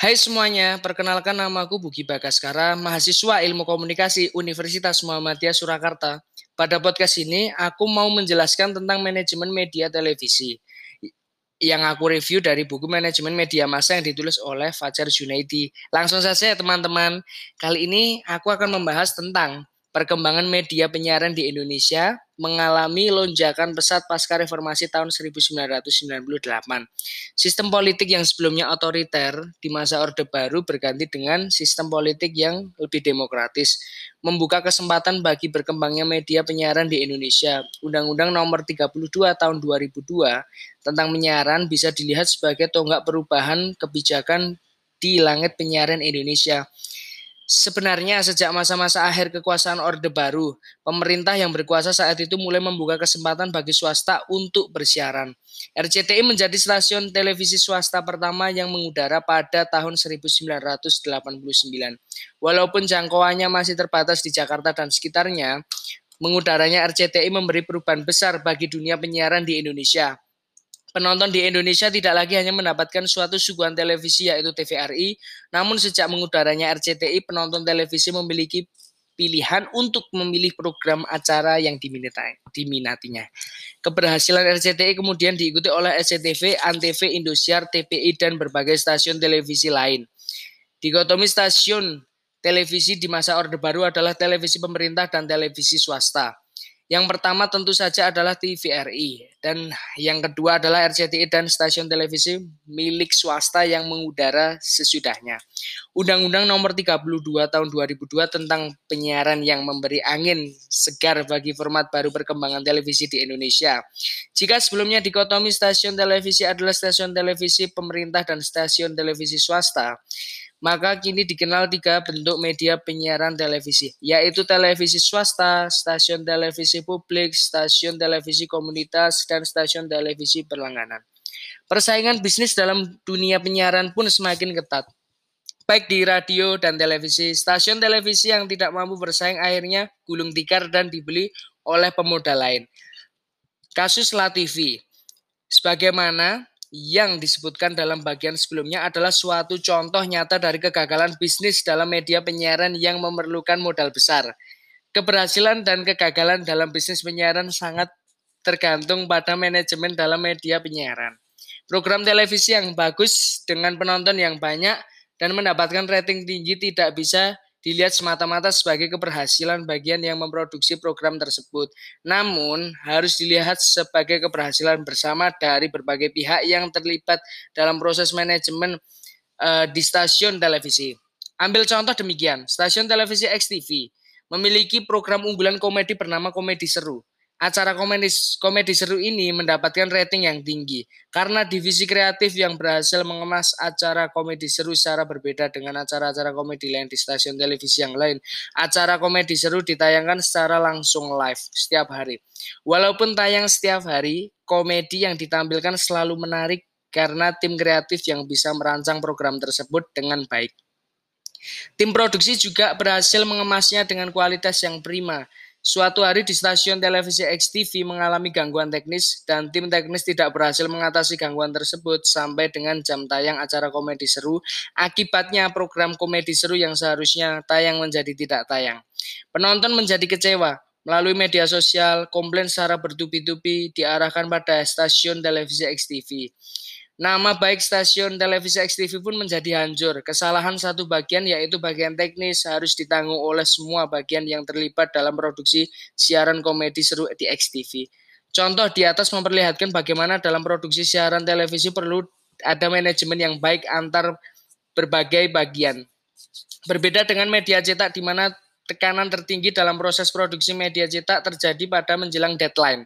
Hai semuanya, perkenalkan namaku Bugi Bagaskara, mahasiswa Ilmu Komunikasi Universitas Muhammadiyah Surakarta. Pada podcast ini, aku mau menjelaskan tentang manajemen media televisi yang aku review dari buku manajemen media massa yang ditulis oleh Fajar Junaidi. Langsung saja teman-teman, kali ini aku akan membahas tentang perkembangan media penyiaran di Indonesia mengalami lonjakan pesat pasca reformasi tahun 1998. Sistem politik yang sebelumnya otoriter di masa Orde Baru berganti dengan sistem politik yang lebih demokratis, membuka kesempatan bagi berkembangnya media penyiaran di Indonesia. Undang-Undang Nomor 32 Tahun 2002 tentang penyiaran bisa dilihat sebagai tonggak perubahan kebijakan di langit penyiaran Indonesia Sebenarnya sejak masa-masa akhir kekuasaan Orde Baru, pemerintah yang berkuasa saat itu mulai membuka kesempatan bagi swasta untuk bersiaran. RCTI menjadi stasiun televisi swasta pertama yang mengudara pada tahun 1989. Walaupun jangkauannya masih terbatas di Jakarta dan sekitarnya, mengudaranya RCTI memberi perubahan besar bagi dunia penyiaran di Indonesia. Penonton di Indonesia tidak lagi hanya mendapatkan suatu suguhan televisi yaitu TVRI, namun sejak mengudaranya RCTI, penonton televisi memiliki pilihan untuk memilih program acara yang diminatinya. Keberhasilan RCTI kemudian diikuti oleh SCTV, Antv, Indosiar, TPI, dan berbagai stasiun televisi lain. Dikotomi stasiun televisi di masa Orde Baru adalah televisi pemerintah dan televisi swasta. Yang pertama tentu saja adalah TVRI dan yang kedua adalah RCTI dan stasiun televisi milik swasta yang mengudara sesudahnya. Undang-Undang Nomor 32 Tahun 2002 tentang penyiaran yang memberi angin segar bagi format baru perkembangan televisi di Indonesia. Jika sebelumnya dikotomi stasiun televisi adalah stasiun televisi pemerintah dan stasiun televisi swasta, maka kini dikenal tiga bentuk media penyiaran televisi, yaitu televisi swasta, stasiun televisi publik, stasiun televisi komunitas, dan stasiun televisi berlangganan. Persaingan bisnis dalam dunia penyiaran pun semakin ketat. Baik di radio dan televisi, stasiun televisi yang tidak mampu bersaing akhirnya gulung tikar dan dibeli oleh pemodal lain. Kasus La TV. Sebagaimana yang disebutkan dalam bagian sebelumnya adalah suatu contoh nyata dari kegagalan bisnis dalam media penyiaran yang memerlukan modal besar. Keberhasilan dan kegagalan dalam bisnis penyiaran sangat tergantung pada manajemen dalam media penyiaran. Program televisi yang bagus dengan penonton yang banyak dan mendapatkan rating tinggi tidak bisa dilihat semata-mata sebagai keberhasilan bagian yang memproduksi program tersebut. Namun, harus dilihat sebagai keberhasilan bersama dari berbagai pihak yang terlibat dalam proses manajemen uh, di stasiun televisi. Ambil contoh demikian, stasiun televisi XTV memiliki program unggulan komedi bernama Komedi Seru. Acara komedi, komedi seru ini mendapatkan rating yang tinggi karena divisi kreatif yang berhasil mengemas acara komedi seru secara berbeda dengan acara-acara komedi lain di stasiun televisi yang lain. Acara komedi seru ditayangkan secara langsung live setiap hari. Walaupun tayang setiap hari, komedi yang ditampilkan selalu menarik karena tim kreatif yang bisa merancang program tersebut dengan baik. Tim produksi juga berhasil mengemasnya dengan kualitas yang prima Suatu hari di stasiun televisi XTV mengalami gangguan teknis dan tim teknis tidak berhasil mengatasi gangguan tersebut sampai dengan jam tayang acara komedi seru. Akibatnya program komedi seru yang seharusnya tayang menjadi tidak tayang. Penonton menjadi kecewa. Melalui media sosial, komplain secara bertubi-tubi diarahkan pada stasiun televisi XTV. Nama baik stasiun televisi XTV pun menjadi hancur. Kesalahan satu bagian yaitu bagian teknis harus ditanggung oleh semua bagian yang terlibat dalam produksi siaran komedi seru di XTV. Contoh di atas memperlihatkan bagaimana dalam produksi siaran televisi perlu ada manajemen yang baik antar berbagai bagian. Berbeda dengan media cetak di mana tekanan tertinggi dalam proses produksi media cetak terjadi pada menjelang deadline.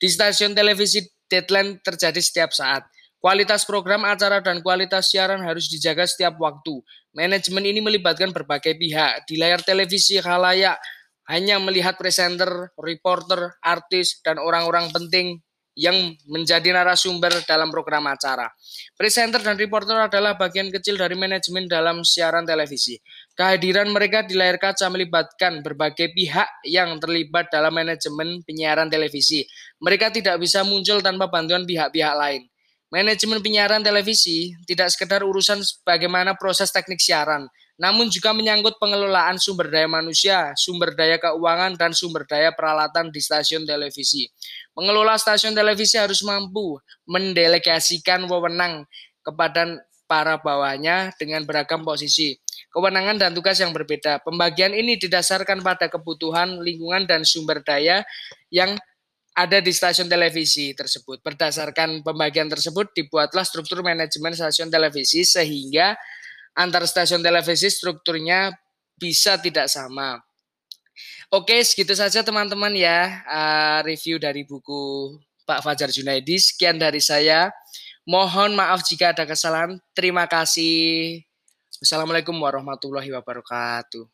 Di stasiun televisi deadline terjadi setiap saat. Kualitas program acara dan kualitas siaran harus dijaga setiap waktu. Manajemen ini melibatkan berbagai pihak. Di layar televisi halayak hanya melihat presenter, reporter, artis, dan orang-orang penting yang menjadi narasumber dalam program acara. Presenter dan reporter adalah bagian kecil dari manajemen dalam siaran televisi. Kehadiran mereka di layar kaca melibatkan berbagai pihak yang terlibat dalam manajemen penyiaran televisi. Mereka tidak bisa muncul tanpa bantuan pihak-pihak lain. Manajemen penyiaran televisi tidak sekedar urusan bagaimana proses teknik siaran, namun juga menyangkut pengelolaan sumber daya manusia, sumber daya keuangan, dan sumber daya peralatan di stasiun televisi. Mengelola stasiun televisi harus mampu mendelegasikan wewenang kepada para bawahnya dengan beragam posisi, kewenangan dan tugas yang berbeda. Pembagian ini didasarkan pada kebutuhan lingkungan dan sumber daya yang ada di stasiun televisi tersebut. Berdasarkan pembagian tersebut dibuatlah struktur manajemen stasiun televisi sehingga antar stasiun televisi strukturnya bisa tidak sama. Oke, segitu saja teman-teman ya uh, review dari buku Pak Fajar Junaidi. Sekian dari saya. Mohon maaf jika ada kesalahan. Terima kasih. Wassalamualaikum warahmatullahi wabarakatuh.